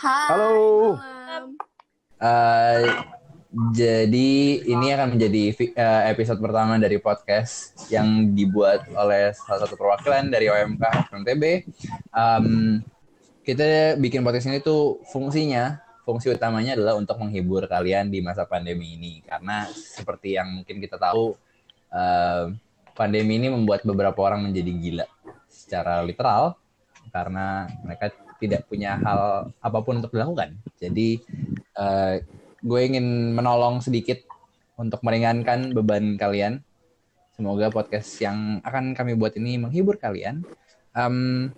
Hai. Halo. malam. Eh, jadi ini akan menjadi eh, episode pertama dari podcast yang dibuat oleh salah satu perwakilan dari OMK FMTB. Em, kita bikin podcast ini tuh fungsinya, fungsi utamanya adalah untuk menghibur kalian di masa pandemi ini. Karena seperti yang mungkin kita tahu, eh, pandemi ini membuat beberapa orang menjadi gila secara literal karena mereka tidak punya hal apa pun untuk dilakukan. Jadi eh, gue ingin menolong sedikit untuk meringankan beban kalian. Semoga podcast yang akan kami buat ini menghibur kalian. Em,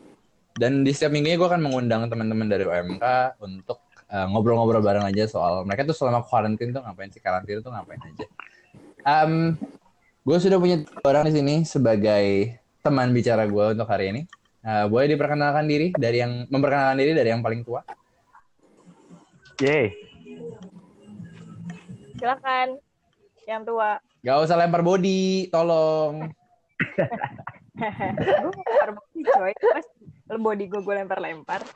dan di setiap minggunya gue akan mengundang teman-teman dari OMK untuk eh, ngobrol-ngobrol bareng aja soal mereka tuh selama karantin tuh ngapain sih karantina tuh ngapain aja. Em, gue sudah punya orang di sini sebagai teman bicara gue untuk hari ini. Eh, boleh diperkenalkan diri dari yang memperkenalkan diri dari yang paling tua. Yeay. Silakan. Yang tua. Gak usah lempar body, tolong. gue lempar body coy. Pas body gue gue lempar-lempar.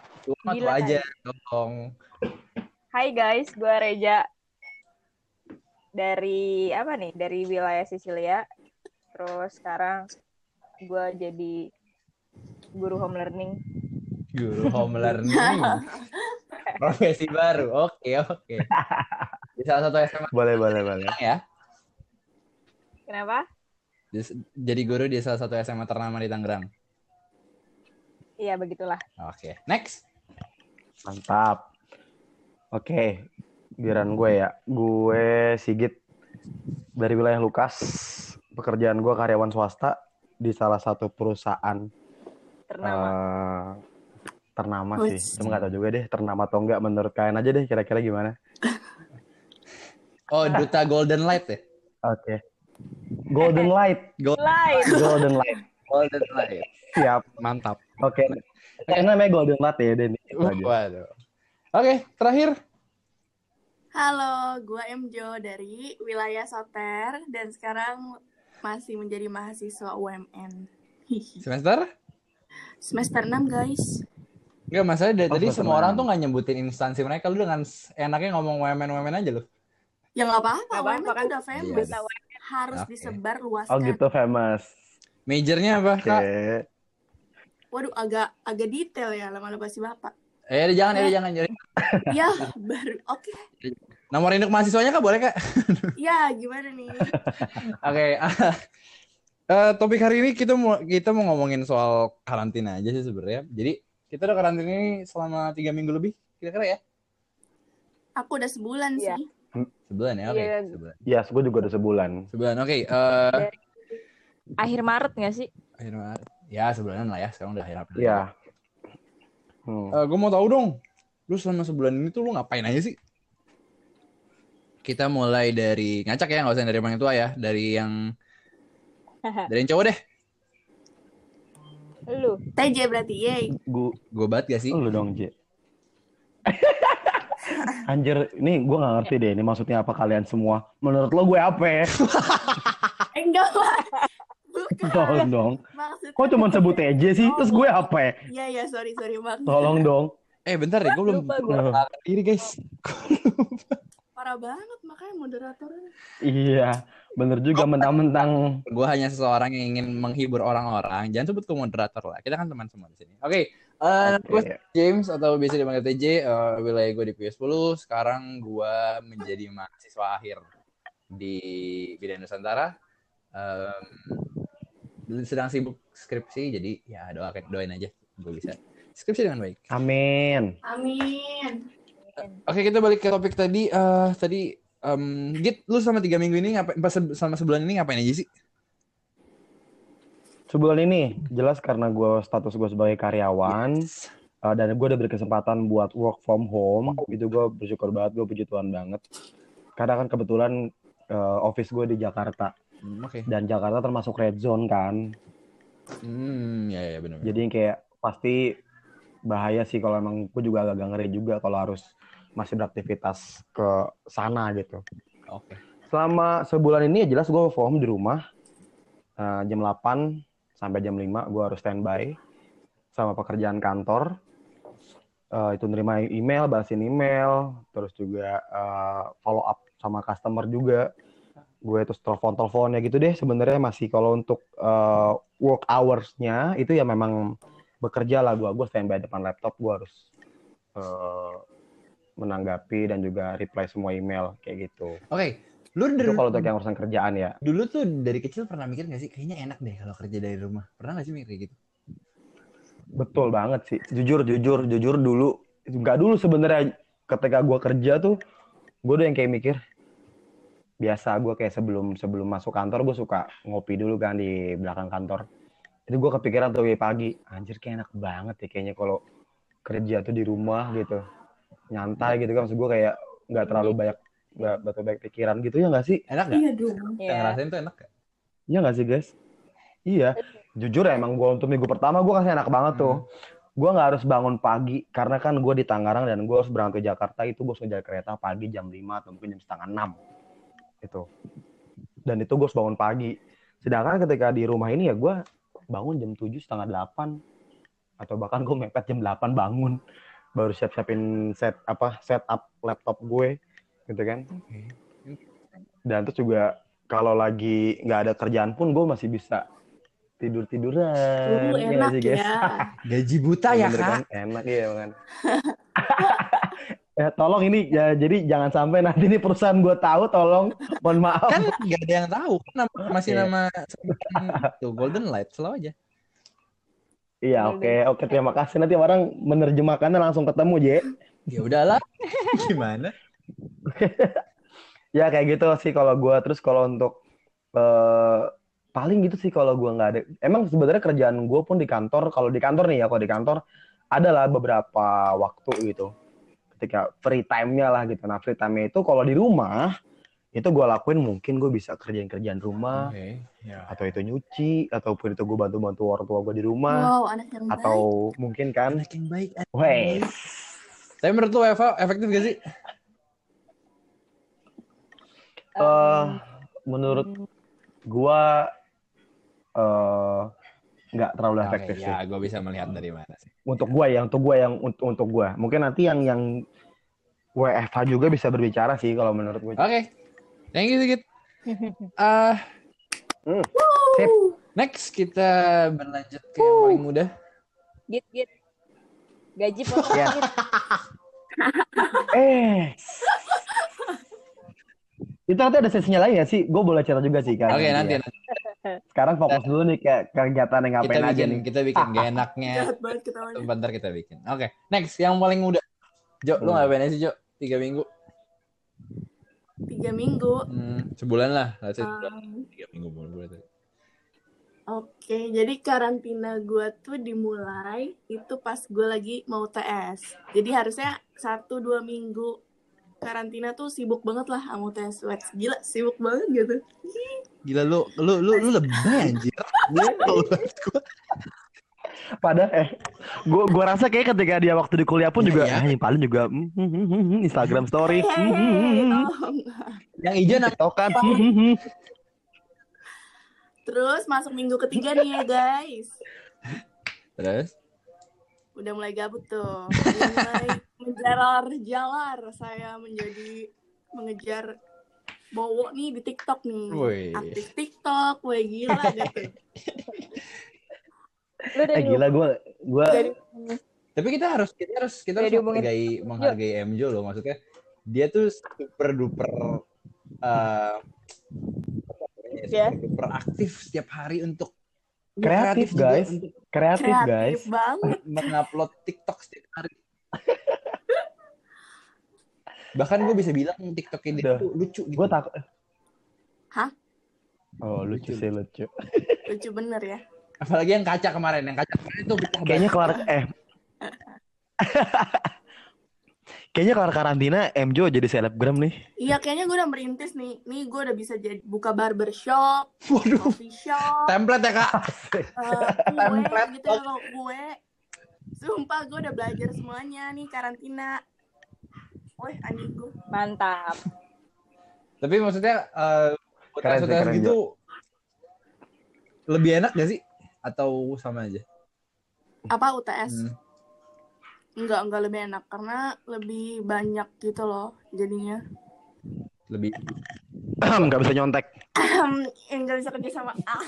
Gila tua aja, tolong. Hai guys, gue Reja. Dari apa nih? Dari wilayah Sisilia. Terus sekarang gue jadi guru home learning. Guru home learning. Profesi baru. Oke, oke. Di salah satu SMA Boleh, boleh, boleh. ya. Kenapa? Di- Jadi guru di salah satu SMA ternama di Tangerang. Iya begitulah. Oke, next. Mantap. Oke, giliran gue ya. Gue Sigit dari wilayah Lukas. Pekerjaan gue karyawan swasta di salah satu perusahaan Ternama. eh, ternama sih. Cuma nggak tahu juga deh ternama atau enggak menurut kalian aja deh kira-kira gimana. Oh, Duta Golden Light ya? Oke. Golden Light, Lain. Golden Light. Golden Light. Siap. Mantap. Oke. Karena namanya Golden Light ya, Den. Itu aja. Waduh. Oke, terakhir. Halo, gua Emjo dari wilayah Soter dan sekarang masih menjadi mahasiswa UMN. Semester? Semester 6, guys. Enggak, masalah dari Oh, tadi semua orang tuh nggak nyebutin instansi mereka. Lu dengan enaknya ngomong WMN-WMN aja lu. Ya nggak apa-apa, UMN tuh kan? udah famous. Iya. Harus Oke. disebar luaskan. Oh gitu famous. Majornya apa, Oke. Kak? Waduh, agak agak detail ya lama-lama pasti bapak. Eh, jangan, eh, jangan. jangan. ya, baru. Oke. Nomor induk mahasiswanya Kak, boleh, Kak? Ya, gimana nih? Oke. Eh, topik hari ini kita mau kita mau ngomongin soal karantina aja sih sebenarnya. Jadi kita udah karantina ini selama tiga minggu lebih, kira-kira ya? Aku udah sebulan Iya. sih. Sebulan ya, oke. Iya. Sebulan. Yes, gue juga udah sebulan. Sebulan, oke. Eh, Akhir Maret nggak sih? akhir Maret. Ya sebulanan lah ya. Sekarang udah akhir April. Iya. Hmm. gue mau tahu dong. Lu selama sebulan ini tuh lu ngapain aja sih? Kita mulai dari ngacak ya, nggak usah dari yang paling tua ya. Dari yang dari yang cowok deh. Lu. TJ berarti, yay. Gue Gue banget gak sih? lu dong, J. Anjir, ini gue gak ngerti deh. Ini maksudnya apa kalian semua? Menurut lo gue apa ya? Enggak lah. Bukan. Tolong dong. Maksudnya. Kok cuma sebut TJ sih? Terus gue apa ya? Iya, iya, sorry, sorry, Bang. Tolong dong. Eh bentar deh, gue belum diri guys. Parah banget, makanya moderatornya. Iya, bener juga mentang-mentang. Gue hanya seseorang yang ingin menghibur orang-orang. Jangan sebut ke moderator lah. Kita kan teman semua di sini. Oke, eh, gue Oke. James atau biasa dipanggil TJ. eh, wilayah gue di PS10. Sekarang gue menjadi mahasiswa akhir di bidang Nusantara. Em, sedang sibuk skripsi, jadi ya doakan doain aja gue bisa skripsi dengan baik. Amin. Amin. Oke, kita balik ke topik tadi. Eh tadi, em, Git, lu selama tiga minggu ini ngapain? Pas se- selama sebulan ini ngapain aja sih? Sebulan ini jelas karena gue status gue sebagai karyawan uh, dan gue udah berkesempatan buat work from home itu gue bersyukur banget gue puji Tuhan banget karena kan kebetulan uh, office gue di Jakarta Hmm, Oke. dan Jakarta termasuk red zone kan Hmm, ya ya benar. jadi kayak pasti bahaya sih kalau emang gue juga agak ngeri juga kalau harus masih beraktivitas ke sana gitu Oke. selama sebulan ini ya jelas gue home di rumah Uh, jam 8 sampai jam 5 gue harus standby sama pekerjaan kantor eh, itu nerima email, balasin email, terus juga eh, follow up sama customer juga. Gue terus telepon-telepon ya gitu deh. Sebenarnya masih kalau untuk eh, work hours-nya itu ya memang bekerja lah gue. Gue standby depan laptop, gue harus menanggapi dan juga reply semua email kayak gitu. Oke, lu dari, Itu kalau untuk yang urusan kerjaan ya. dulu tuh dari kecil pernah mikir gak sih kayaknya enak deh kalau kerja dari rumah. Pernah gak sih mikir kayak gitu? Betul banget sih. Jujur, jujur, jujur dulu. Nggak dulu sebenarnya ketika gue kerja tuh, gue udah yang kayak mikir. Biasa gue kayak sebelum sebelum masuk kantor gue suka ngopi dulu kan di belakang kantor. Itu gue kepikiran tuh pagi, anjir kayak enak banget ya kayaknya kalau kerja tuh di rumah gitu. Nyantai gitu kan. Maksud gue kayak nggak terlalu banyak nggak terlalu banyak pikiran gitu ya nggak sih? Enak gak? Iya dong. Yang Iya. ngerasain tuh enak gak? Iya nggak sih guys? Iya. Jujur ya, emang gue untuk minggu pertama gue kasih enak banget tuh. Gue nggak harus bangun pagi karena kan gue di Tangerang dan gue harus berangkat ke Jakarta itu gue harus ngejar kereta pagi jam 5 atau mungkin jam setengah 6 itu. Dan itu gue harus bangun pagi. Sedangkan ketika di rumah ini ya gue bangun jam 7 setengah 8 atau bahkan gue mepet jam 8 bangun baru siap-siapin set apa setup laptop gue gitu kan. Dan terus juga kalau lagi nggak ada kerjaan pun gue masih bisa tidur tiduran. Uh, enak ya. Gaji buta ya Bener kak? kan? Enak ya kan. ya tolong ini ya jadi jangan sampai nanti ini perusahaan gue tahu tolong mohon maaf. Kan gak ada yang tahu. Kan nama- masih Iya. nama itu Golden Light selalu aja. Iya oke oke terima kasih nanti orang menerjemahkannya langsung ketemu J. Ya udahlah. Gimana? Ya kayak gitu sih kalau gue terus kalau untuk eh, paling gitu sih kalau gue nggak ada. Emang sebenarnya kerjaan gue pun di kantor kalau di kantor nih ya kalau di kantor adalah beberapa waktu gitu. Ketika free time-nya lah gitu. Nah free time-nya itu kalau di rumah itu gue lakuin mungkin gue bisa kerjain kerjaan rumah Oke. Ya. atau itu nyuci ataupun itu gue bantu-bantu orang tua gue di rumah Wow, anak yang baik. atau mungkin kan Anak yang baik. anak yang weh baik. Tapi menurut lu Eva efektif gak sih? eh menurut gue eh nggak terlalu Oke, efektif sih ya gue bisa melihat dari mana sih. untuk gue ya untuk gue yang untuk untuk gue mungkin nanti yang yang WFH juga bisa berbicara sih kalau menurut gue Oke. Thank you. Ah, Hmm. Sip. next kita berlanjut ke yang paling mudah. Git, git. Gaji potong git. eh itu nanti ada sesinya lagi ya sih gue boleh cerita juga sih kan Oke, nanti, ya. nanti sekarang fokus dulu nih kayak kegiatan yang kita ngapain aja bikin nih kita bikin gak enaknya. Sebentar kita bikin. Oke, next yang paling mudah. Jo, lu Hmm. ngapain aja sih Jo? Tiga minggu. Tiga minggu. Hmm, sebulan lah. Let's say sebulan. Um, Tiga minggu boleh. tuh. Oke, jadi karantina gue tuh dimulai itu pas gue lagi mau TS. Jadi harusnya satu dua minggu karantina tuh sibuk banget lah sama TS Wets. Gila, sibuk banget gitu. Gila lu lu lu lu lebay anjir. Gua- Padahal eh gue gua rasa kayak ketika dia waktu di kuliah pun Iya, juga iya. ah, yang paling juga hmm, hmm, hmm, Instagram story. Hehehe, hmm, hmm. tolong. yang hijau kan? Hmm. Terus masuk minggu ketiga nih ya guys. terus Udah mulai gabut tuh. Udah mulai menjalar-jalar saya menjadi mengejar Bowo nih di TikTok nih. Wih. Aktif TikTok, wih gila gitu. Lu Eh gila gue gue dari tapi kita harus kita harus kita harus menghargai menghargai MJO loh maksudnya dia tuh super duper uh, Ya. super duper aktif setiap hari untuk Kreatif, juga guys. untuk kreatif guys. Kreatif banget. mengupload TikTok setiap hari bahkan gue bisa bilang TikToknya dia tuh lucu gitu Gue takut. Hah? Oh lucu sih lucu. Lucu bener ya. Apalagi yang kaca kemarin yang kaca kemarin itu pecah Kayaknya kelar eh Kayaknya kelar karantina Mjo jadi selebgram nih. Iya kayaknya gue udah merintis nih. Nih gue udah bisa jadi buka barbershop, waduh coffee shop, template ya kak eh, kue Template. gitu ya kalau kue. Sumpah gue udah belajar semuanya nih karantina. Woi anjing gue. mantap. tapi maksudnya uh, Keren sih, UTS keren gitu lebih enak gak sih atau sama aja Apa UTS? Hmm. Enggak, enggak lebih enak karena lebih banyak gitu loh jadinya. Lebih nggak bisa nyontek. yang nggak bisa kerja sama. Ah,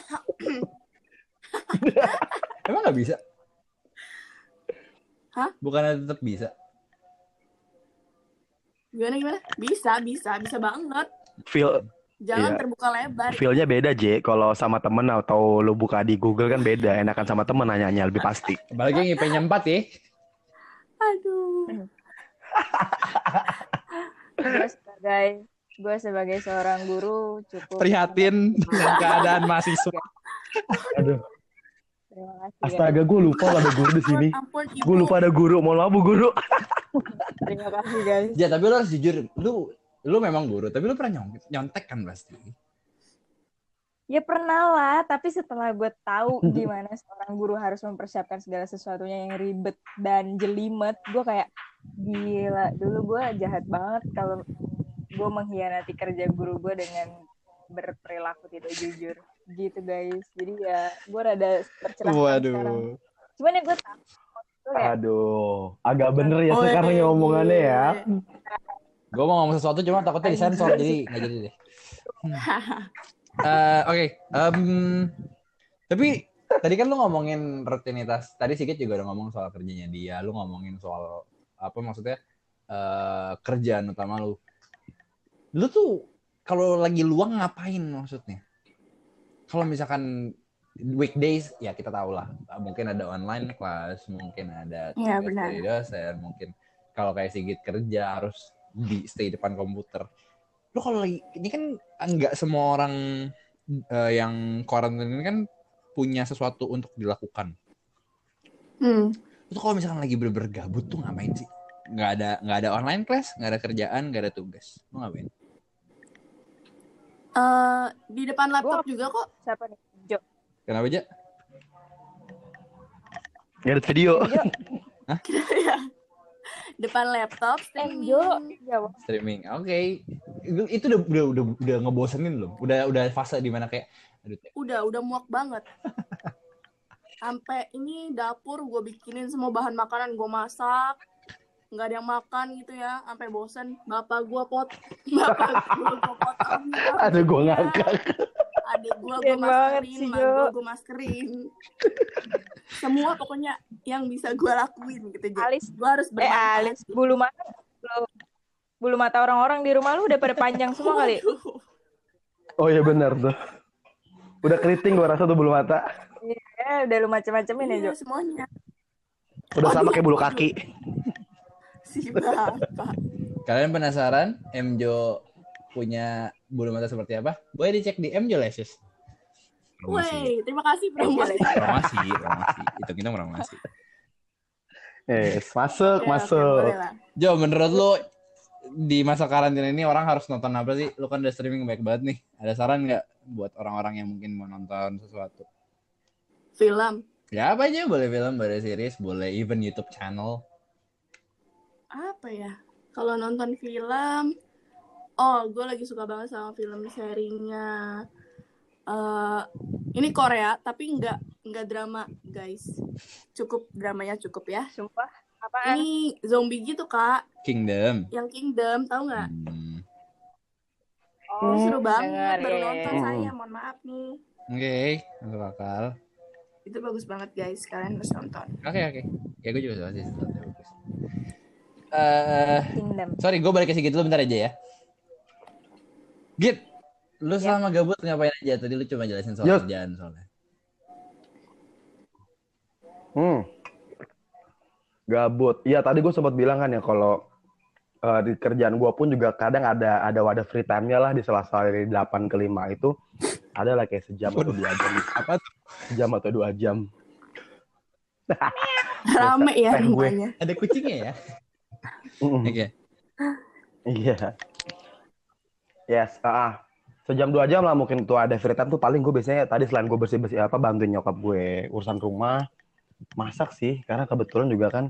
Emang nggak bisa? Hah? Bukannya tetap bisa? gimana gimana? Bisa, bisa, bisa banget. Feel Jangan Iya. terbuka lebar. feelnya beda J. Kalau sama temen atau lu buka di Google kan beda. Enakan sama temen nanyanya lebih pasti. Apalagi yang IP-nya 4 ya. Aduh. gue sebagai gue sebagai seorang guru cukup Prihatin dengan keadaan mahasiswa. Aduh, terima kasih astaga gue lupa ada guru di sini. Gue lupa ada guru. Mohon maaf Bu guru. terima kasih guys Ya, tapi lu harus jujur, lu lu memang guru, tapi lu pernah nyontek, nyontek kan pasti. ya pernah lah tapi setelah gue tahu gimana seorang guru harus mempersiapkan segala sesuatunya yang ribet dan jelimet gue kayak gila dulu gue jahat banget kalau gue mengkhianati kerja guru gue dengan berperilaku tidak jujur gitu guys jadi ya gue rada tercerahkan sekarang cuman ya gue kayak Aduh, agak bener ya Oh, sekarang iya. yang omongannya ya. Gue mau ngomong sesuatu cuma takutnya disensor jadi nggak jadi deh. Eh, Oke, em, tapi tadi kan lu ngomongin rutinitas. Tadi Sigit juga udah ngomong soal kerjanya dia. Lu ngomongin soal apa maksudnya eh, kerjaan utama lu. Lu tuh kalau lagi luang ngapain maksudnya? Kalau misalkan weekdays ya kita tahu lah mungkin ada online class mungkin ada tugas benar. dari dosen mungkin kalau kayak Sigit kerja harus di stay depan komputer. Lu kalau lagi ini kan nggak semua orang eh, yang quarantine ini kan punya sesuatu untuk dilakukan. Hmm. itu kalau misalkan lagi bener gabut tuh ngapain sih? Nggak ada nggak ada online class nggak ada kerjaan nggak ada tugas. Lu ngapain? Eh, di depan laptop juga kok. siapa nih? Jo. Kenapa aja Ngedit video. Jo Ya. Depan laptop eh streaming. jawab streaming oke Itu- itu udah udah udah udah ngebosenin belum udah udah fase di mana kayak aduh Udah, udah muak banget. Sampai ini dapur gue bikinin semua bahan makanan gue masak. nggak ada yang makan gitu ya, sampai bosen. Bapak gue pot, bapak gue potong. Aduh, gue ngangkat. Adik gue gue maskerin, sih, mak Jo. gue gue maskerin. Semua pokoknya yang bisa gue lakuin gitu. Jadi Alis gue harus eh. Alis bulu mata bulu, bulu mata orang-orang di rumah lu udah pada panjang semua kali. Oh iya benar tuh. Udah keriting gue rasa tuh bulu mata. ya udah lu macem-macemin ya Jo Iya, semuanya. Udah sama kayak bulu kaki. Si bapak. Kalian penasaran Mjo punya bulu mata seperti apa? Boleh dicek Lashes. Promosi. Wey, terima kasih promosi. Promosi, promosi. Itu kita promosi. Eh, masuk, oke, masuk. Jo, menurut lu di masa karantina ini orang harus nonton apa sih? Lu kan udah streaming baik banget nih. Ada saran nggak buat orang-orang yang mungkin mau nonton sesuatu? Film. Ya apa aja, boleh film, boleh series, boleh even YouTube channel. Apa ya? Kalau nonton film, oh, gue lagi suka banget sama film serinya. eh ini Korea, tapi nggak nggak drama, guys. Cukup dramanya cukup ya. sumpah apaan Ini zombie gitu kak, Kingdom. yang Kingdom, tahu nggak? Hmm. Ini seru banget, baru dengerin. nonton Hmm. saya, mohon maaf nih. Oke, masuk akal. Itu bagus banget guys, kalian harus nonton. Oke, oke. Ya gue juga suka sih yang bagus. Eh, Kingdom sorry, gue balik ke Sigit dulu bentar aja ya. Git, lu selama gabut ngapain aja? Tadi lu cuma jelasin soal Yuk. kerjaan soalnya. Hmm. Gabut. Iya tadi gue sempat bilang kan ya kalau eh, di kerjaan gue pun juga kadang ada ada wadah free time-nya lah di sela-sela dari 8 ke 5 itu ada lah kayak sejam atau dua jam. Apa tuh? Sejam atau dua jam. Rame ya rumahnya. Ada kucingnya ya? Oke. Iya. Yes, ah. Sejam dua jam lah mungkin tuh ada free time tuh paling gue biasanya tadi selain gue bersih-bersih apa bantuin nyokap gue urusan rumah, masak sih karena kebetulan juga kan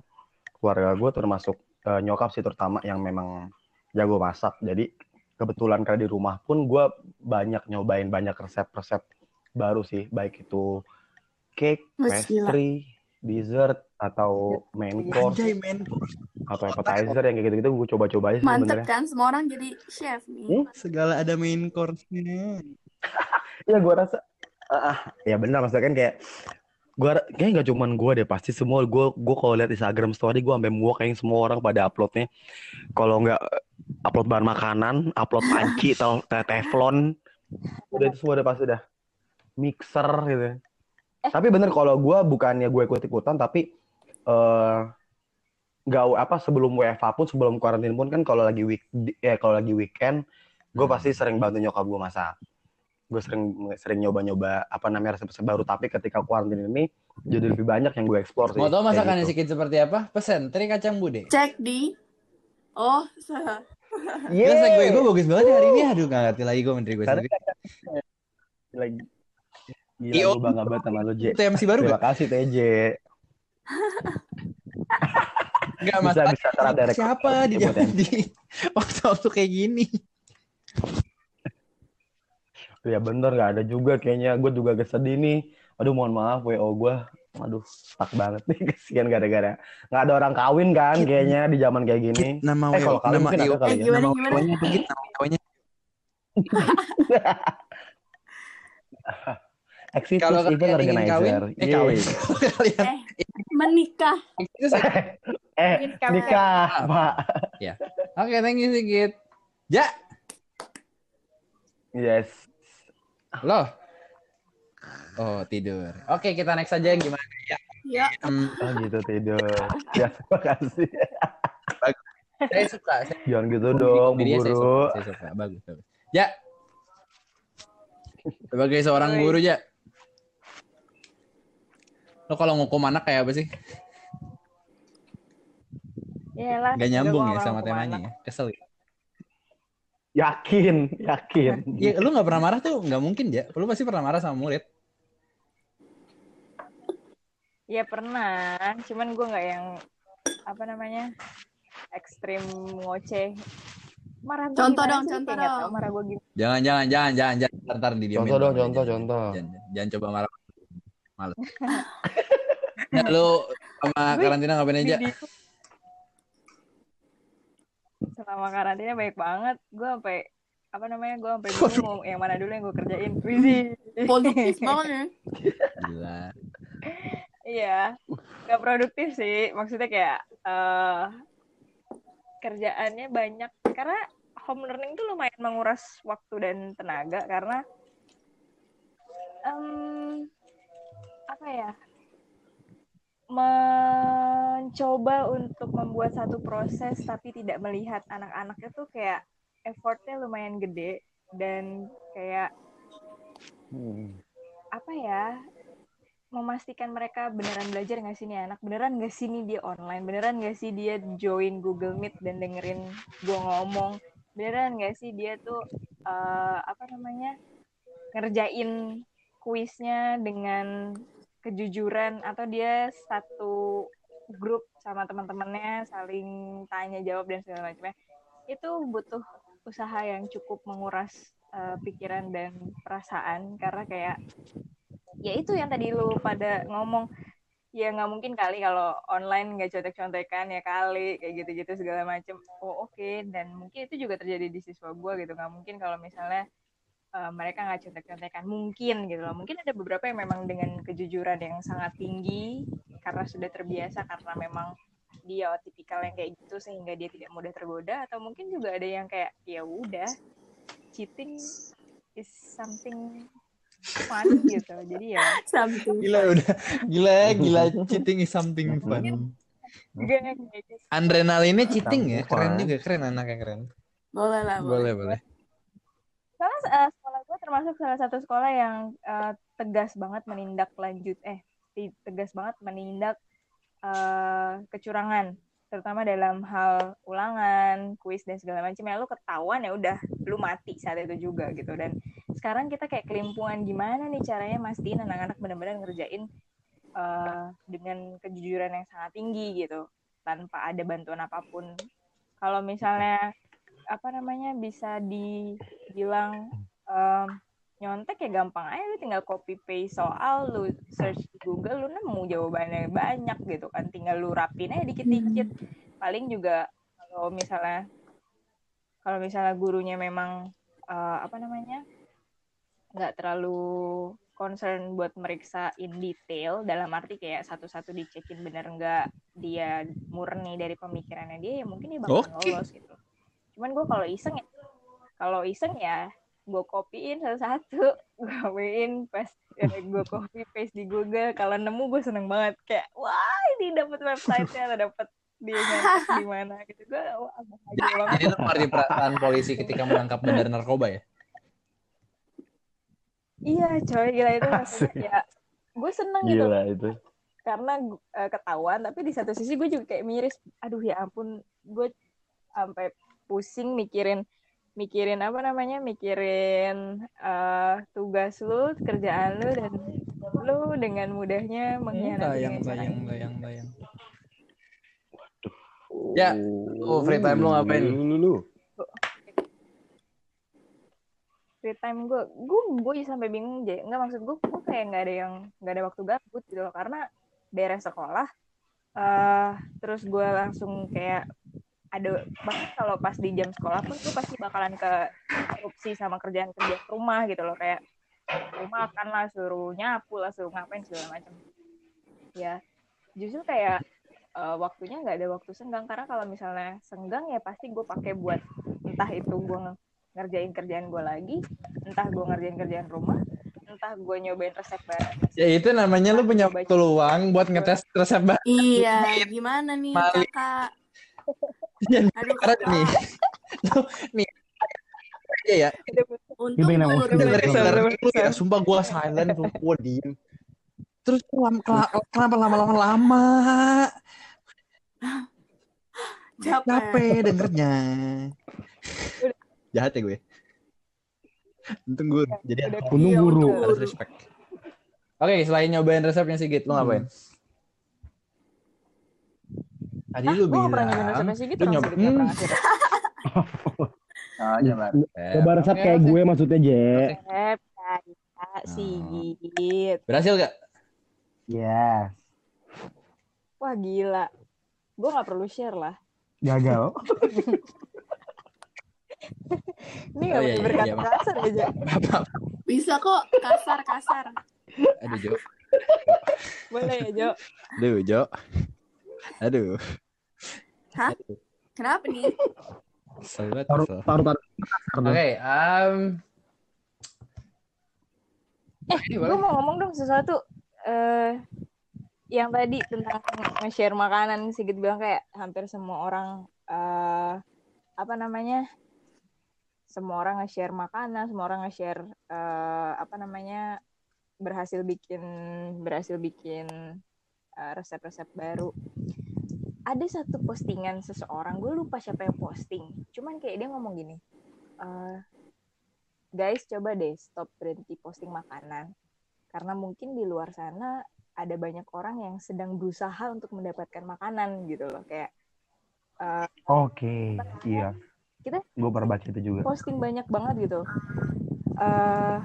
keluarga gue termasuk eh, nyokap sih terutama yang memang jago masak. Jadi kebetulan karena di rumah pun gue banyak nyobain banyak resep-resep baru sih, baik itu cake, gila. pastry, dessert, atau main course Anjay, men. Atau appetizer yang kayak gitu-gitu gue coba-coba aja sih Mantep kan semua orang jadi chef nih. Hmm? Segala ada main course-nya. Ya gue rasa ah, ah, ya benar maksudnya kan kayak gue kayaknya nggak cuman gue deh pasti semua gue gue kalau lihat Instagram story gue sampai muak kayaknya semua orang pada uploadnya kalau nggak eh, upload bahan makanan upload panci atau te- teflon udah itu semua udah pasti dah mixer gitu tapi bener kalau gue bukannya gue ikut ikutan tapi eh nggak apa sebelum WFH pun sebelum karantina pun kan kalau lagi week ya kalau lagi weekend gue pasti sering bantu nyokap gue masak gue sering sering nyoba-nyoba apa namanya resep-resep baru tapi ketika kuarantin ini jadi lebih banyak yang gue explore sih Mau tau masakannya gitu. si Kid seperti apa? Pesen teri kacang bude. Cek di Oh, sa- Terus gue gue bagus banget ya hari ini. Aduh gak ngerti lagi gue menteri gue sendiri. lagi Gila, Iyo. gue bangga banget sama lo, J. Itu MC baru Terima gak? kasih, TJ. Enggak Bisa, masalah. bisa. Ada rekod. Siapa di di waktu-waktu kayak gini? Ya bener, gak ada juga kayaknya. Gue juga agak sedih nih. Aduh, mohon maaf, WO gue. Aduh, stuck banget nih. Kesian gara-gara. Gak ada orang kawin kan kayaknya di zaman kayak gini. Nama Eh, kalau kalian mungkin ada kali Eh, ya. gimana, nama? WO-nya gitu? Nama WO-nya. Exit Kalau event ingin kawin, organizer. eh kawin. Kalian eh menikah. itu sih. Eh, Nikah. nikah, Pak. Oke, thank you Sigit. Ja, Yes. loh. Oh, tidur. Oke, kita next aja gimana ya? Ya, Hmm, Oh gitu tidur. Ya, terima kasih. saya suka. Saya Jangan gitu dong, Bu Dirinya saya Guru. suka, saya suka. Bagus, bagus. Ja. Sebagai seorang guru, Ja. Lo kalau ngukum anak kayak apa sih? Yalah, Gak nyambung ya sama temanya ya? Kesel ya? Yakin, yakin. Ya, lu gak pernah marah tuh nggak mungkin, Ja. Lu pasti pernah marah sama murid. Ya pernah, cuman gue nggak yang apa namanya ekstrim ngoceh. Marah Contoh dong, sih? contoh dong. marah gue gimana. Jangan, jangan, jangan, jangan, jangan. Ntar, ntar didiemin. Contoh dong, Jangan, contoh, jangan, contoh. Jangan, jangan coba marah. Males. Ya, lu sama karantina ngapain aja? Selama karantina baik banget. Gue sampai apa namanya gue sampai bingung mau yang mana dulu yang gue kerjain. Wih, Produktif banget ya. Gila. Iya, gak produktif sih. Maksudnya kayak eh kerjaannya banyak karena home learning tuh lumayan menguras waktu dan tenaga karena em, apa ya mencoba untuk membuat satu proses tapi tidak melihat anak-anaknya tuh kayak effortnya lumayan gede dan kayak Hmm. apa ya memastikan mereka beneran belajar nggak sih nih anak? Beneran nggak sih nih dia online? Beneran nggak sih dia join Google Meet dan dengerin gua ngomong? Beneran nggak sih dia tuh eh, apa namanya ngerjain kuisnya dengan kejujuran atau dia satu grup sama teman-temannya saling tanya jawab dan segala macamnya itu butuh usaha yang cukup menguras eh, pikiran dan perasaan. Karena kayak ya itu yang tadi lu pada ngomong. Ya nggak mungkin kali kalau online nggak contek-contekan ya kali kayak gitu-gitu segala macem oh oke. Dan mungkin itu juga terjadi di siswa gue gitu. Nggak mungkin kalau misalnya eh, mereka nggak contek-contekan mungkin gitu loh mungkin ada beberapa yang memang dengan kejujuran yang sangat tinggi karena sudah terbiasa karena memang dia tipikal yang kayak gitu sehingga dia tidak mudah tergoda atau mungkin juga ada yang kayak ya udah cheating is something fun gitu jadi ya Something. Gila udah. Gila, gila. Cheating is something fun. Adrenalinnya cheating ya. Keren juga. Keren anak yang keren. Boleh lah, boleh. Boleh, boleh. Soalnya gue termasuk salah satu sekolah yang eh, tegas banget menindak lanjut eh tegas banget menindak eh, kecurangan terutama dalam hal ulangan, kuis dan segala macam ya lu ketahuan ya udah lu mati saat itu juga gitu. Dan sekarang kita kayak kelimpungan gimana nih caranya mastiin anak-anak benar-benar ngerjain eh, dengan kejujuran yang sangat tinggi gitu. Tanpa ada bantuan apa pun. Kalau misalnya apa namanya bisa dibilang em, nyontek ya gampang aja lu tinggal copy paste soal lu search di Google lu nemu jawabannya banyak gitu kan. Tinggal lu rapin aja dikit-dikit. Paling juga kalau misalnya kalau misalnya gurunya memang eh, apa namanya nggak terlalu concern buat meriksa in detail dalam arti kayak satu-satu dicekin bener nggak dia murni dari pemikirannya dia ya mungkin dia bakal Oke. lolos gitu. Cuman gue kalau iseng ya kalau iseng ya gue copyin satu-satu gue copyin pas gue copy paste di Google kalau nemu gue seneng banget kayak wah ini dapat website-nya atau dapat dia di mana gitu gue wah bahagia banget Jadi lu mengerti perasaan polisi ketika menangkap bandar narkoba ya? iya coy gila itu maksudnya Asik. ya gue seneng gitu Gila itu. karena eh, ketahuan tapi di satu sisi gue juga kayak miris aduh ya ampun gue sampai pusing mikirin mikirin apa namanya mikirin eh, tugas lu kerjaan lu dan lu dengan mudahnya mengkhianati dengan cara ini. layang, layang. Ya, lu free time lu ngapain? Lu, lu, lu. free time gue gue gue sampai bingung aja nggak maksud gue gue kayak nggak ada yang nggak ada waktu gabut gitu loh karena daerah sekolah eh terus gue langsung kayak ada bahkan kalau pas di jam sekolah pun gue pasti bakalan ke korupsi sama kerjaan kerja rumah gitu loh kayak rumah makan lah suruh nyapu lah suruh ngapain segala macam ya justru kayak eh, waktunya nggak ada waktu senggang karena kalau misalnya senggang ya pasti gue pakai buat entah itu gue ngerjain kerjaan gue lagi entah gue ngerjain kerjaan rumah entah gue nyobain resep baru Ya itu namanya lu punya waktu luang buat ngetes resep baru. Iya, gimana nih Mali. kakak? Iya, Aduh, nih, nih, iya ya, Untung gue emosi udah banget. dengerin Bentar, dengerin dulu ya, sumpah gue silent, tuh gue diem. Terus kenapa lama-lama lama? capek. Capek dengernya. Jahat ya gue. Untung gue jadi Udah anak Untung Iya, guru. harus respect. Oke, selain nyobain resepnya Sigit, lu ngapain? Tadi Hah, lu gue gak pernah nyobain bilang, sih gitu lu orang nyoba, Sigit nggak hmm, oh, nyoba. Coba resep Oke, kayak oke. gue maksudnya, Je. resep kayak Sigit Berhasil gak? Ya, wah gila gue nggak perlu share lah gagal. ini nggak Oh, iya, boleh iya, berkata iya, kasar aja Apa? Bisa kok kasar-kasar. Aduh, Jo. boleh ya Jo Aduh, Jo. Aduh. Hah? Kenapa nih? Banget, Taruh, taruh, taruh. Oke, um, eh gue mau ngomong dong sesuatu eh yang tadi tentang nge-share makanan Sigit bilang kayak hampir semua orang eh apa namanya semua orang nge-share makanan semua orang nge-share eh, apa namanya berhasil bikin berhasil bikin resep-resep baru. Ada satu postingan seseorang gue lupa siapa yang posting. Cuman kayak dia ngomong gini eh, guys coba deh stop berhenti posting makanan. Karena mungkin di luar sana ada banyak orang yang sedang berusaha untuk mendapatkan makanan gitu loh. Kayak eh, Oke, iya. Kita- Gue pernah baca itu juga. posting banyak banget gitu. Eh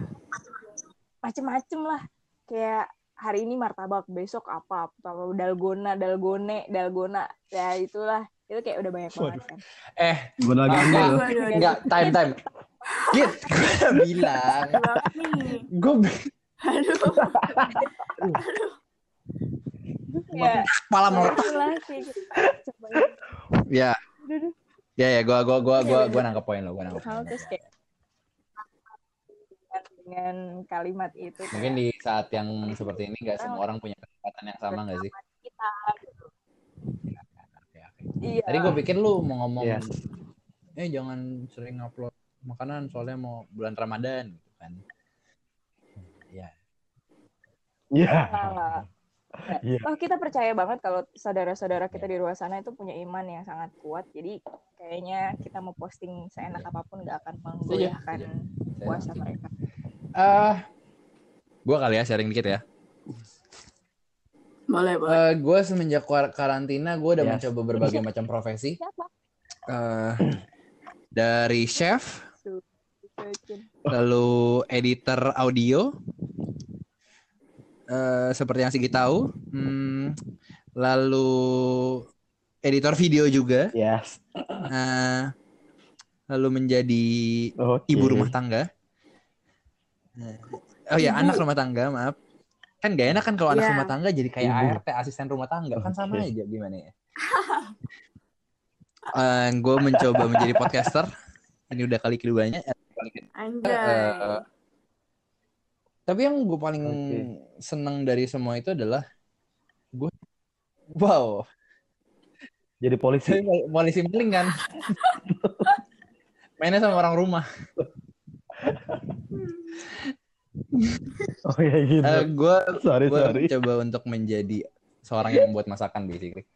macem-macem lah. Kayak hari ini martabak besok apa apa dalgona dalgone dalgona ya itulah itu kayak udah banyak banget kan eh, Gue lagi. Aduh, aduh, aduh. enggak, time, time. Git, gue udah bilang. Gue Aduh. ya kepala meletak. gitu. Coba Ya, Aduh, aduh. ya, ya, gue, gue, gue, gue, gue nangkep poin lo, gue nangkep. terus kayak dengan, kalimat itu kayak Mungkin di saat yang seperti ini nggak semua orang punya kesempatan yang sama nggak sih? kita Oke, oke. iya Tadi gue pikir lu mau ngomong, Iya. eh jangan sering upload makanan soalnya mau bulan Ramadan gitu kan. Ya, Iya. Nah, Iya. Oh kita percaya banget kalau saudara-saudara kita di luar sana itu punya iman yang sangat kuat. Jadi kayaknya kita mau posting seenak apa pun nggak akan menggoyahkan puasa mereka. Eh, gue kali ya sharing dikit ya. Boleh, boleh. Eh, gue semenjak kar- karantina gue udah Yes. mencoba berbagai macam profesi. Siapa? Eh, dari chef, lalu editor audio eh seperti yang Sigi tahu, Hmm, lalu editor video juga, Yes. Eh, lalu menjadi Oke. ibu rumah tangga. Eh, Oh ya, anak rumah tangga, maaf. Kan gak enak kan kalau anak Iya. rumah tangga jadi kayak Ibu. ART, asisten rumah tangga. Kan sama Oke. aja gimana ya. gue mencoba menjadi podcaster. Ini udah kali keduanya. Eh. Eh, Tapi yang gue paling Oke. seneng dari semua itu adalah gue, wow, Jadi polisi. polisi maling kan. Mainnya sama orang rumah. Oh ya gitu. gue sorry gue sorry. mencoba untuk menjadi seorang yang buat masakan basically.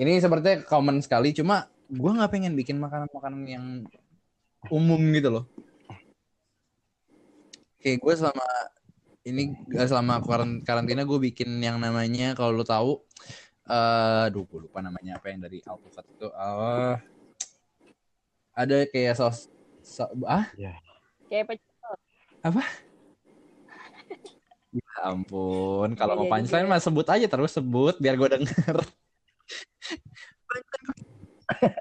Ini sepertinya common sekali, cuma gue nggak pengen bikin makanan-makanan yang umum gitu loh. Oke, gue selama ini eh, selama karan- karantina gue bikin yang namanya kalau lo tahu, eh, aduh gue lupa namanya apa yang dari Alpukat itu. eh, ada kayak saus, sa- ah Kayak pecel. Ya ampun, kalau mau Iya, jadi punchline gue- mah sebut aja terus sebut biar gue denger.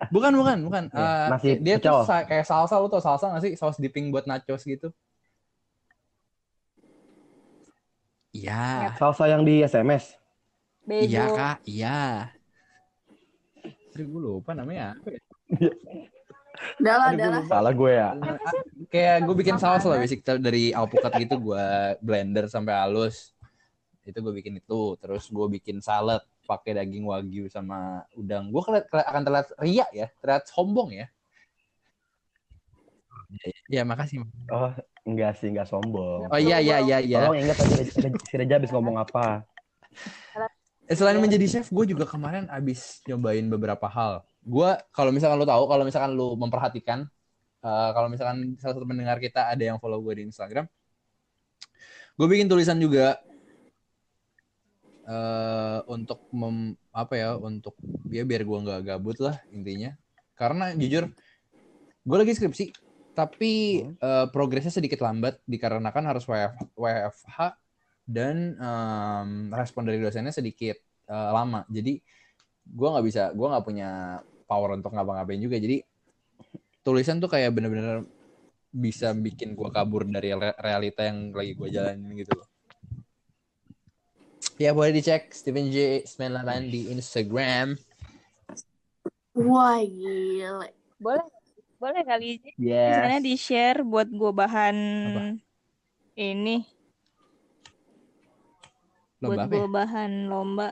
bukan, bukan, bukan. Ya, Eh, nasi dia pecel. tuh sa- kayak salsa, lu tau salsa gak sih? Saus dipping buat nachos gitu. Iya, Salsa yang di SMS. Bejo. iya kak, iya. Aduh, gue lupa namanya apa ya. Udah lah, Aduh, udah gue. Salah gue ya. Kayak gue bikin saus lah basic dari alpukat gitu gue blender sampai halus. Itu gue bikin itu, terus gue bikin salad pakai daging wagyu sama udang. Gue keliat, keliat- akan terlihat ria ya, terlihat sombong ya. Ya makasih. Oh enggak sih enggak sombong. Oh iya iya iya iya. Tolong ingat tadi si Reja habis ngomong apa. Eh, Selain menjadi chef, gue juga kemarin abis nyobain beberapa hal. Gue kalau misalkan lu tahu, kalau misalkan lu memperhatikan, eh, kalau misalkan salah satu pendengar kita ada yang follow gue di Instagram, gue bikin tulisan juga eh untuk mem, apa ya, untuk ya biar gue nggak gabut lah intinya. Karena jujur, gue lagi skripsi, tapi eh, progresnya sedikit lambat dikarenakan harus WF, WFH dan em, respon dari dosennya sedikit eh, lama. Jadi gue nggak bisa, gue nggak punya power untuk ngapa-ngapain juga. Jadi tulisan tuh kayak bener-bener bisa bikin gue kabur dari re- realita yang lagi gue jalanin gitu loh. Ya boleh dicek Steven J 98 di Instagram. Wah, gile. Boleh, boleh kali Yes. sana di share buat gue bahan Apa? ini, buat Lomba ya? gue bahan lomba.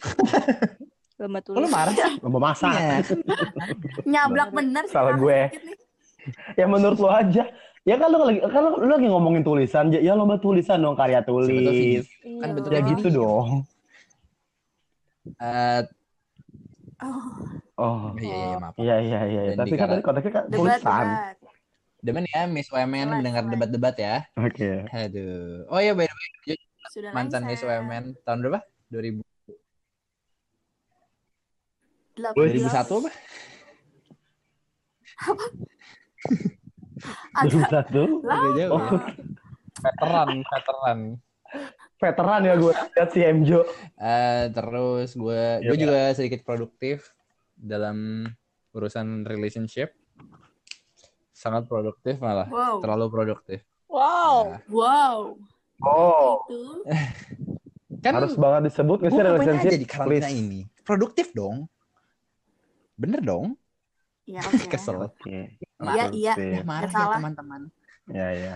lomba Oh, lu tulis. marah sih? Lomba masak. Iya. Nyablak bener sih. Salah gue. Ya menurut lo aja. Ya kan lu lagi kan lu, lu lagi ngomongin tulisan, ya lomba tulisan dong karya tulis. Kan Iya. bentuknya Ya gitu dong. Eh, Oh, Oh. iya, iya, iya, maaf. Iya iya iya. Dan Tapi kan tadi konteksnya kan tulisan. Demen ya Miss Jelas, mendengar debat-debat ya. Oke. Aduh. Oh iya by the way, Sudah mantan Miss. UMN tahun berapa? 2000 Delapan 2001 apa? Satu. Agak jauh Oh, ya. Veteran, veteran. veteran ya gue lihat si Emjo. Eh, terus gue Iya, gue juga sedikit produktif dalam urusan relationship. Sangat produktif malah. Wow. Terlalu produktif. Wow. Nah, Wow. Oh. Itu. kan Harus banget disebut nggak sih relationship? aja di karantina please? ini? Produktif dong. Bener dong. Ya, oke. Kesel. Oke. Iya, iya. Ya, marah Nggak salah. ya teman-teman. Iya iya.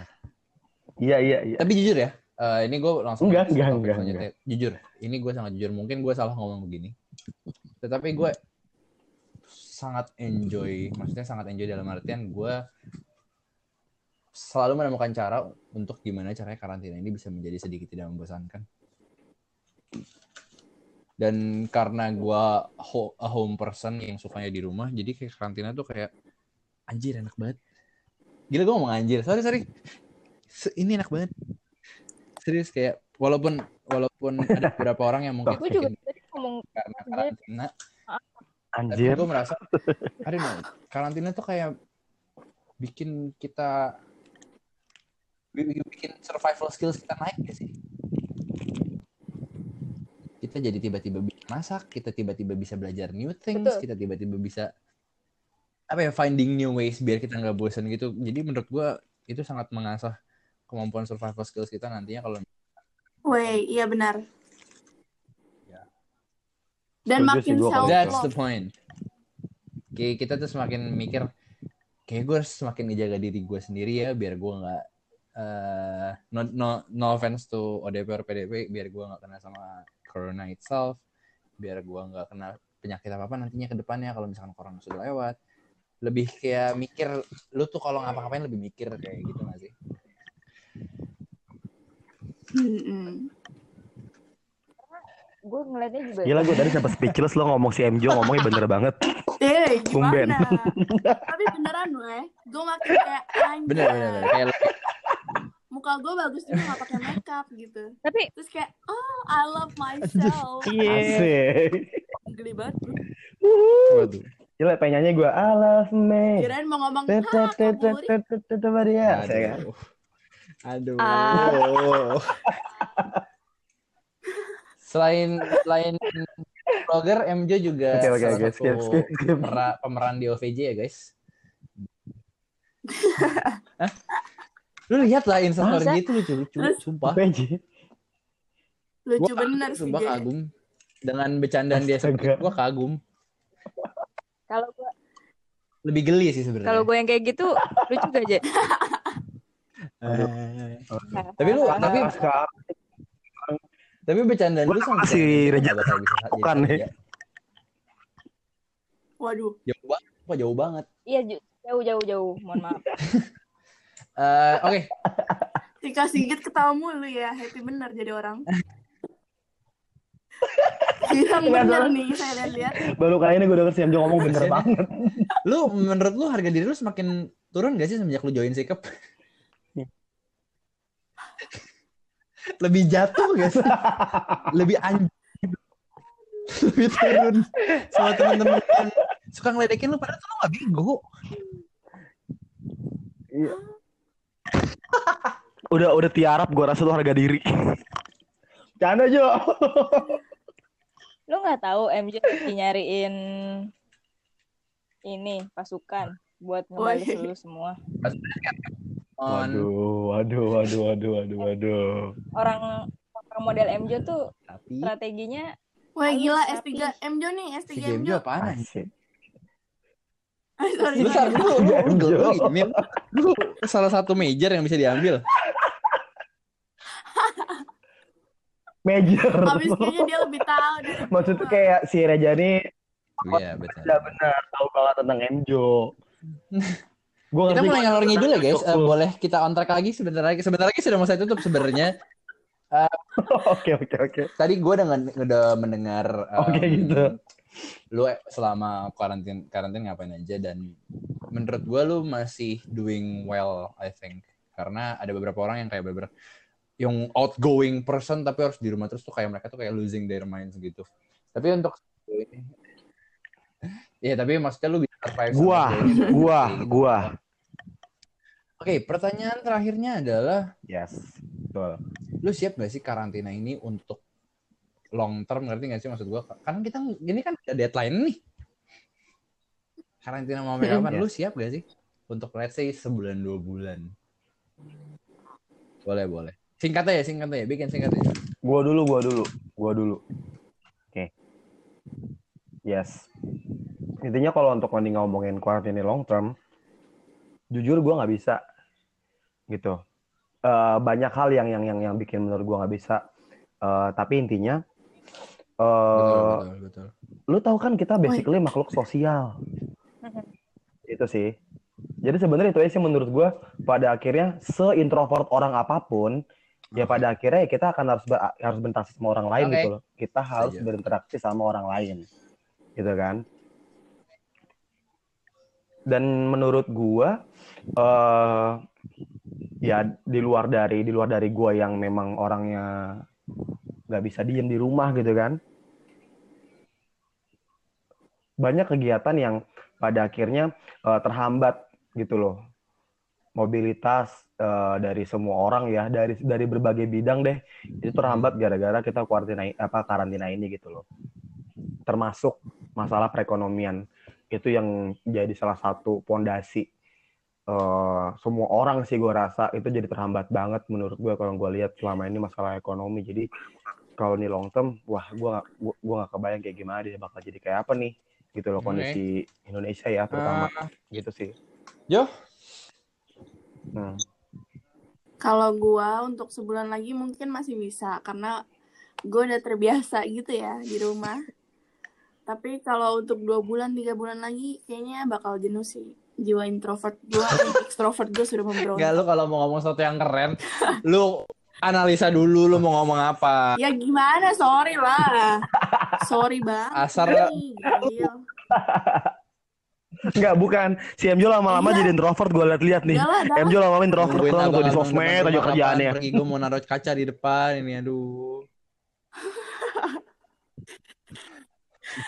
Iya iya iya. Tapi jujur ya, eh, ini gue langsung Enggak, enggak, enggak, selanjutnya. Jujur, ini gue sangat jujur. Mungkin gue salah ngomong begini. Tetapi gue sangat enjoy, maksudnya sangat enjoy dalam artian gue selalu menemukan cara untuk gimana caranya karantina ini bisa menjadi sedikit tidak membosankan. Dan karena gue ho- a home person yang sukanya di rumah, jadi kayak karantina tuh kayak anjir enak banget. Gila gue ngomong anjir, sorry sorry. Se- ini enak banget. Serius kayak walaupun walaupun ada beberapa orang yang mungkin Gue juga tadi ngomong karena karantina, tapi Anjir. gue merasa, aduh karantina tuh kayak bikin kita bikin survival skills kita naik gak sih? Kita jadi tiba-tiba bisa masak, kita tiba-tiba bisa belajar new things, Betul. kita tiba-tiba bisa apa ya finding new ways biar kita nggak bosan gitu. Jadi menurut gua itu sangat mengasah kemampuan survival skills kita nantinya kalau Weh, iya benar. Ya. Dan Setuju makin self That's the point. Kayak kita tuh semakin mikir, kayak gue harus semakin ngejaga diri gue sendiri ya, biar gue nggak, eh no, no, no offense to ODP or PDP, biar gue nggak kena sama corona itself, biar gue nggak kena penyakit apa apa nantinya ke depannya kalau misalkan corona sudah lewat. Lebih kayak mikir, lu tuh kalau ngapa-ngapain lebih mikir kayak gitu nggak sih? Gue ngeliatnya juga. Gila gue tadi sampai speechless lo ngomong si Emjo ngomongnya bener banget. Eh, Tumben. gimana? Tapi beneran weh, gue makin kayak anjay. Bener bener bener. Kayak Muka gue bagus juga gak pakai makeup gitu. Tapi Terus kayak, oh I love myself. Asik. Geli banget. waduh. Gila pengen nyanyi gue I love me. Kirain mau ngomong, ha apa dia? Saya kan. Aduh. Aduh. Ah. selain selain blogger, MJ juga Oke, oke, salah Skip, skip, skip. pemera- pemeran di OVJ ya guys. Hah? Lu lihat lah instastory Masa? itu lucu lucu, Terus? sumpah. Lucu Gua bener sih. sumpah kagum dengan bercandaan dia seperti gua kagum. kalau gue Lebih geli sih sebenarnya. kalau gue yang kayak gitu lucu gak aja. Eh, Tapi lu- tapi- tapi bercandaan Gua lu sama dia bisa jadi bukan nih. ya. Waduh. Jauh banget, jauh banget. Iya jauh jauh jauh. Mohon maaf. Eh, Oke, Tika Sigit ketawa mulu ya. Happy bener jadi orang. Girang bener nih saya lihat-lihat. baru kali ini gue denger si Emjo ngomong bener Sini. banget. lu menurut lu harga diri lu semakin turun gak sih semenjak lu join sikap? Lebih jatuh gak sih? Lebih anjing. Lebih turun sama temen-temen suka ngeledekin lu padahal tuh lu gak bego. Iya. Udah udah tiarap gue rasa tuh harga diri. Canda Jo. Lu nggak tahu MJ lagi nyariin ini pasukan buat ngebales lu semua. Waduh, waduh, waduh, waduh, waduh, waduh. Orang orang model MJ tuh tapi strateginya Wah gila rapi. S3 Mjo nih, S3 si game Mjo. apaan anjing? Sorry, Bentar sorry. dulu, lu, lu, Jo. lu, ini, lu salah satu major yang bisa diambil. Major. Habis kayaknya dia lebih tahu Maksudnya gua. kayak si Rejani Iya, betul. udah benar tahu banget tentang Emjo. Gue Kita mulai ngalor ngidul ya guys. Eh, boleh kita on track lagi sebentar lagi. Sebentar lagi sudah mau saya tutup sebenarnya. Oke, oke, oke. Tadi gue udah, mendengar em, Oke, gitu. Lu selama karantin karantin ngapain aja dan menurut gue lu masih doing well I think karena ada beberapa orang yang kayak beber yang outgoing person tapi harus di rumah terus tuh kayak mereka tuh kayak losing their minds gitu tapi untuk Iya tapi maksudnya lu bisa survive Gua, ini. gua, gitu. gua. Oke pertanyaan terakhirnya adalah Yes, betul. lu siap gak sih karantina ini untuk long term ngerti gak sih maksud gua kan kita ini kan ada deadline nih karantina mau sampai kapan Iya. lu siap gak sih untuk let's say sebulan dua bulan boleh boleh singkat aja singkat aja bikin singkat aja Gua dulu, gua dulu, gua dulu. Oke. Yes. Intinya kalau untuk nanti ngomongin karantina long term, jujur gua nggak bisa, gitu. Eh, banyak hal yang yang yang yang bikin menurut gua nggak bisa. Eh, tapi intinya, betul eh betul betul lu tahu kan kita basically makhluk sosial. itu sih. Jadi sebenarnya itu sih menurut gua pada akhirnya seintrovert orang apa pun ya Oke. pada akhirnya ya kita akan harus ber- harus berinteraksi sama orang lain Oke. gitu loh. Kita harus Setuju. berinteraksi sama orang lain. Gitu kan? Dan menurut gua eh ya di luar dari di luar dari gua yang memang orangnya nggak bisa diem di rumah gitu kan. Banyak kegiatan yang pada akhirnya eh, terhambat gitu loh. Mobilitas eh, dari semua orang ya dari dari berbagai bidang deh. Itu terhambat gara-gara kita karantina apa karantina ini gitu loh. Termasuk masalah perekonomian. Itu yang jadi salah satu pondasi eh, semua orang sih gue rasa itu jadi terhambat banget menurut gue kalau gue lihat selama ini masalah ekonomi. Jadi kalau ini long term wah gue gak, gua gak kebayang kayak gimana dia bakal jadi kayak apa nih gitu loh Oke. kondisi Indonesia ya terutama Ah, gitu sih Jo, nah. Kalau gua untuk sebulan lagi mungkin masih bisa karena gue udah terbiasa gitu ya di rumah. Tapi kalau untuk dua bulan tiga bulan lagi kayaknya bakal jenuh sih. Jiwa introvert gue, extrovert gue sudah memberontak. Enggak lu kalau mau ngomong sesuatu yang keren, lu analisa dulu lu mau ngomong apa. Ya gimana? Sorry lah. Sorry banget. Asar. Enggak, bukan. Si Emjo lama-lama Iya. jadi introvert gue liat-liat nih. Emjo lama-lama introvert doang tuh di sosmed aja kerjaannya. Pergi gue mau naruh kaca di depan ini aduh.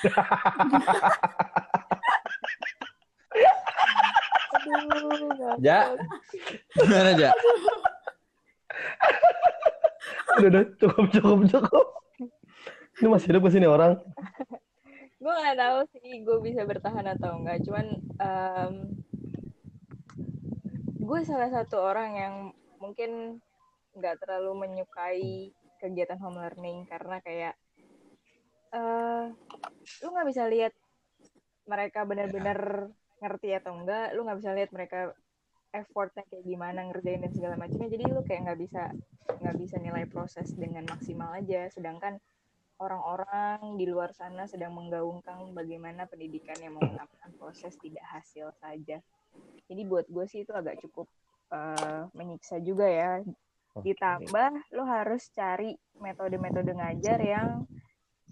Ja, gimana Ja? Udah, udah, cukup, cukup, cukup. Ini masih hidup sini orang. gue nggak tahu sih gue bisa bertahan atau enggak cuman em, gue salah satu orang yang mungkin nggak terlalu menyukai kegiatan home learning karena kayak eh lu nggak bisa lihat mereka benar-benar ngerti atau enggak lu nggak bisa lihat mereka effortnya kayak gimana ngerjain dan segala macamnya jadi lu kayak nggak bisa nggak bisa nilai proses dengan maksimal aja sedangkan orang-orang di luar sana sedang menggaungkan bagaimana pendidikan yang menggunakan proses tidak hasil saja. Jadi buat gue sih itu agak cukup eh, menyiksa juga ya. Ditambah lo harus cari metode-metode ngajar yang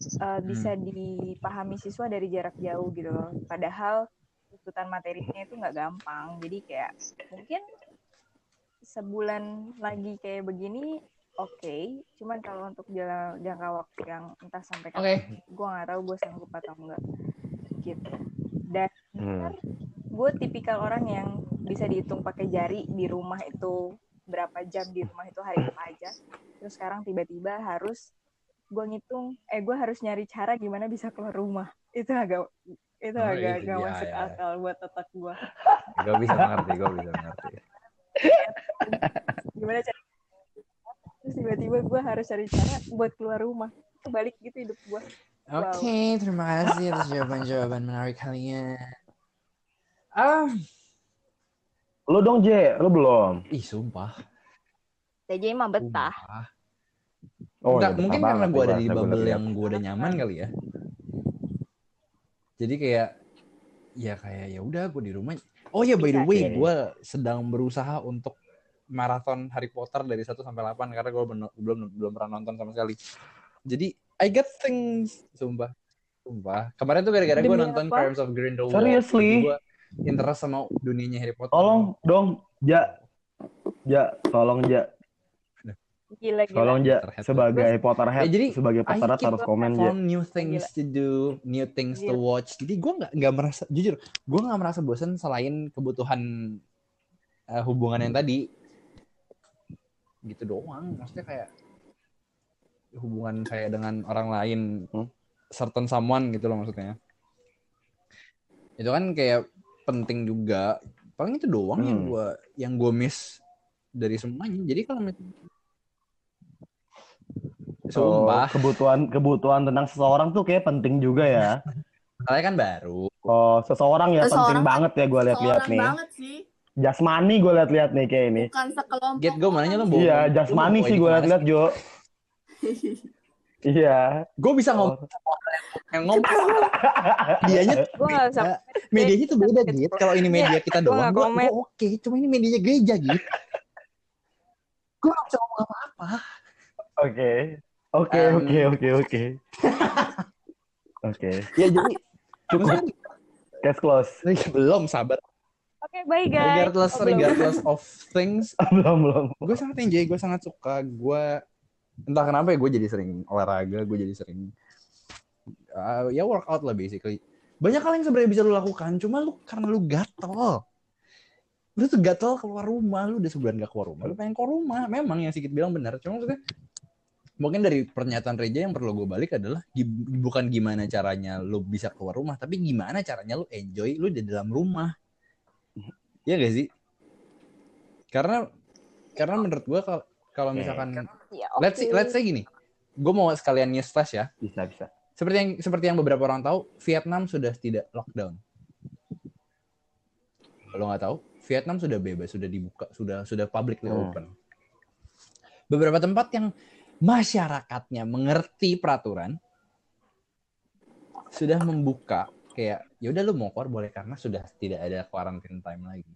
eh, bisa dipahami siswa dari jarak jauh gitu loh. Padahal tuntutan materinya itu nggak gampang. Jadi kayak mungkin sebulan lagi kayak begini oke. Cuman kalau untuk jala- jangka waktu yang entah sampai Oke. kapan, gue nggak tahu gue sanggup atau enggak gitu. Dan Hmm. gue tipikal orang yang bisa dihitung pakai jari di rumah itu berapa jam di rumah itu hari apa aja. Terus sekarang tiba-tiba harus gue ngitung, eh gue harus nyari cara gimana bisa keluar rumah. Itu agak itu Oh, agak itu gak dia, masuk ya. akal buat otak gue. Gue bisa mengerti, gue bisa mengerti. Gimana cara terus tiba-tiba gue harus cari cara buat keluar rumah. Kebalik gitu hidup gue. Oke, terima kasih atas jawaban-jawaban menarik kalian. Ah, Lu dong, J. Lu belum. ih sumpah. TJ mah betah. Sumpah. Oh, Enggak, ya, mungkin karena gue ya, ada di bubble yang gue udah nyaman kali ya. Jadi kayak ya kayak ya udah gue di rumah. Oh ya by the way, gue sedang berusaha untuk maraton Harry Potter dari 1 sampai 8 karena gue belum belum pernah nonton sama sekali. Jadi I get things, sumpah. Sumpah. Kemarin tuh gara-gara gue nonton apa? Crimes of Grindelwald. Seriously? Gue interest sama dunianya Harry Potter. Tolong dong, Ja. Ja, tolong Ja. Gila gila. Tolong Ja sebagai Potterhead, Ya, jadi, sebagai Potterhead harus komen Ja. Found new things to do, new things to Gila. watch. Jadi gue nggak nggak merasa jujur, gue nggak merasa bosan selain kebutuhan eh, hubungan yang tadi. Gitu doang. Maksudnya kayak hubungan kayak dengan orang lain, Hmm. certain someone gitu loh maksudnya. Itu kan kayak penting juga. Paling itu doang yang Hmm. gue yang gue miss dari semuanya. Jadi kalau Sumpah. kebutuhan kebutuhan tentang seseorang tuh kayak penting juga ya. Soalnya kan baru. Oh, seseorang ya Seseorang penting kan banget ya gue lihat-lihat nih. banget sih. Jasmani gue lihat-lihat nih kayak ini. Bukan sekelompok. Get gue mau nanya lo orang. bawa Iya, jasmani sih gue lihat-lihat Jo. Iya. gue bisa ngomong yang ngomong medianya Gue gak bisa medianya tuh beda gitu kalau ini media kita Gua doang nggak gue oke cuma ini medianya gereja gitu gue gak bisa ngomong apa-apa Oke. Oke, oke, oke, oke. Oke. ya jadi Cukup. Case close. belum sabar Oke, bye guys. regardless Oh, belum. regardless of things belum, belum. gue sangat enjoy gue sangat suka gue entah kenapa ya gue jadi sering olahraga gue jadi sering uh, ya workout lah basically banyak hal yang sebenarnya bisa lu lakukan cuma lu karena lu gatel lu tuh gatel keluar rumah lu udah sebulan gak keluar rumah lu pengen keluar rumah memang yang sedikit bilang benar cuma maksudnya mungkin dari pernyataan Reja yang perlu gue balik adalah bukan gimana caranya lu bisa keluar rumah tapi gimana caranya lu enjoy lu di dalam rumah. Iya gak sih? Karena karena menurut gue kalau misalkan Ya, let's say, let's say gini gue mau sekalian news flash ya. Bisa bisa. seperti yang seperti yang beberapa orang tahu Vietnam sudah tidak lockdown. Kalau nggak tahu Vietnam sudah bebas sudah dibuka sudah sudah publicly Hmm. open. Beberapa tempat yang masyarakatnya mengerti peraturan sudah membuka kayak ya udah lu mau keluar boleh karena sudah tidak ada quarantine time lagi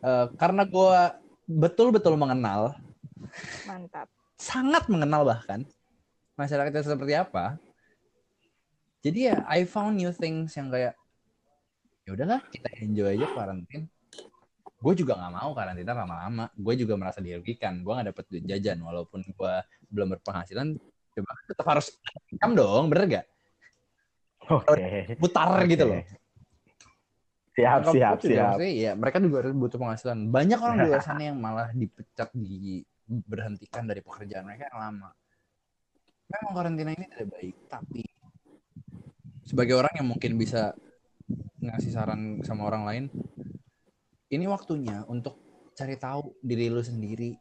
Eh, karena gue betul-betul mengenal Mantap. sangat mengenal bahkan masyarakatnya seperti apa. Jadi ya I found new things yang kayak ya udahlah kita enjoy aja karantin. Gue juga nggak mau karantina lama-lama. Gue juga merasa dirugikan. Gue nggak dapet duit jajan walaupun gue belum berpenghasilan. Coba tetap harus income dong, bener gak? Oke. Putar Oke. gitu loh. Siap Nyokap siap juga siap. maksudnya, ya mereka juga harus butuh penghasilan. Banyak orang di luar sana yang malah dipecat, diberhentikan dari pekerjaan mereka yang lama. Memang karantina ini tidak baik, tapi sebagai orang yang mungkin bisa ngasih saran sama orang lain, ini waktunya untuk cari tahu diri lu sendiri.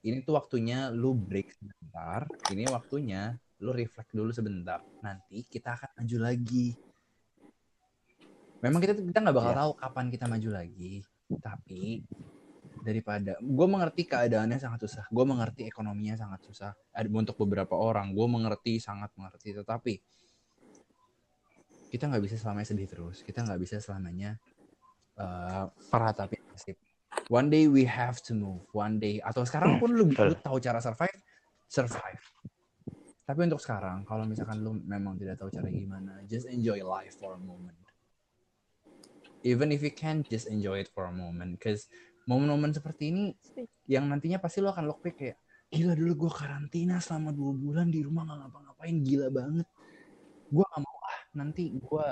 Ini tuh waktunya lu break sebentar. Ini waktunya lu reflect dulu sebentar. Nanti kita akan maju lagi. Memang kita kita nggak bakal Ya. tahu kapan kita maju lagi. Tapi daripada gue mengerti keadaannya sangat susah, gue mengerti ekonominya sangat susah. Untuk beberapa orang, gue mengerti sangat mengerti. Tetapi kita nggak bisa selamanya sedih terus. Kita nggak bisa selamanya uh, meratapi nasib. One day we have to move. One day atau sekarang pun lu, lu tahu cara survive, survive. Tapi untuk sekarang, kalau misalkan lu memang tidak tahu cara gimana, just enjoy life for a moment. Even if you can, just enjoy it for a moment. Cause momen-momen seperti ini, yang nantinya pasti lu akan look back kayak, gila dulu gue karantina selama dua bulan di rumah nggak ngapa-ngapain, gila banget. Gue gak mau ah, nanti gue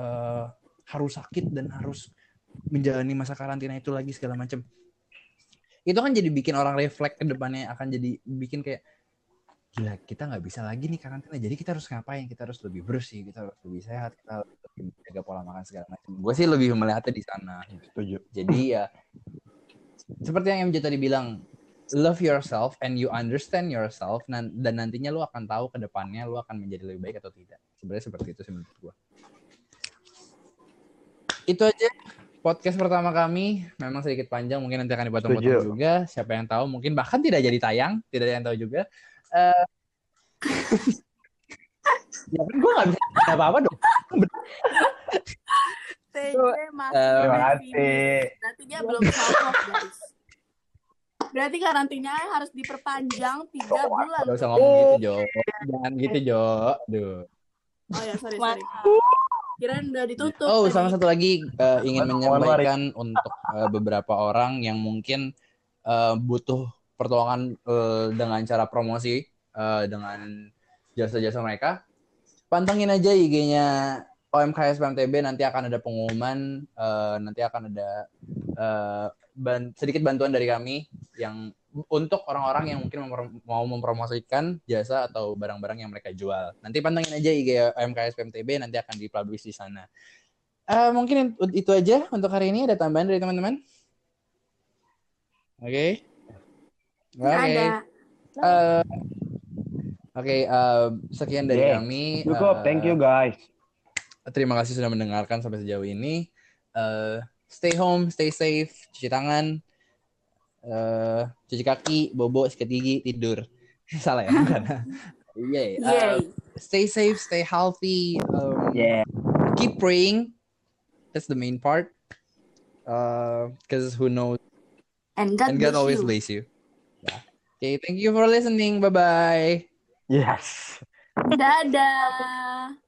eh, harus sakit dan harus menjalani masa karantina itu lagi segala macam. Itu kan jadi bikin orang reflect ke depannya akan jadi bikin kayak gila kita nggak bisa lagi nih karantina jadi kita harus ngapain? Kita harus lebih bersih kita harus lebih sehat kita harus lebih jaga pola makan segala macam gue sih lebih melihatnya di sana. Setuju. jadi ya seperti yang MJ tadi bilang love yourself and you understand yourself dan nantinya lu akan tahu ke depannya lu akan menjadi lebih baik atau tidak. Sebenarnya seperti itu sih menurut gue itu aja podcast pertama kami memang sedikit panjang mungkin nanti akan dipotong-potong Setuju. juga siapa yang tahu mungkin bahkan tidak jadi tayang tidak ada yang tahu juga Eh, ya kan gue gak bisa ngomong apa-apa dong TJ masih Eh, Terima kasih. Berarti dia belum love guys. Berarti karantinanya harus diperpanjang tiga bulan. Gak usah ngomong gitu Jo jangan gitu Jo Duh. Oh ya sorry sorry. Kirain udah ditutup. Oh, tadi. sama satu lagi eh, ingin menyampaikan untuk eh, beberapa orang yang mungkin eh, butuh pertolongan eh, dengan cara promosi eh, dengan jasa-jasa mereka. Pantengin aja IG-nya OMKS PMTB nanti akan ada pengumuman, eh, nanti akan ada eh, ban- sedikit bantuan dari kami yang untuk orang-orang yang mungkin mempro- mau mempromosikan jasa atau barang-barang yang mereka jual. Nanti pantengin aja IG OMKS PMTB nanti akan dipublish di sana. Eh, mungkin itu aja untuk hari ini. Ada tambahan dari teman-teman? Oke. Nggak Oke. ada. Eh, Oke, eh, sekian dari Yes. kami. Cukup. Eh, Thank you guys. Terima kasih sudah mendengarkan sampai sejauh ini. Eh, stay home, stay safe, cuci tangan, eh, cuci kaki, bobo, sikat gigi, tidur. Salah ya? Bukan. Yay. Eh, Yay. stay safe, stay healthy. Um, Yeah. Keep praying. That's the main part. Because who knows? And God, and God bless always you. bless you. Yeah. Okay, thank you for listening. Bye bye. Yes. Dadah.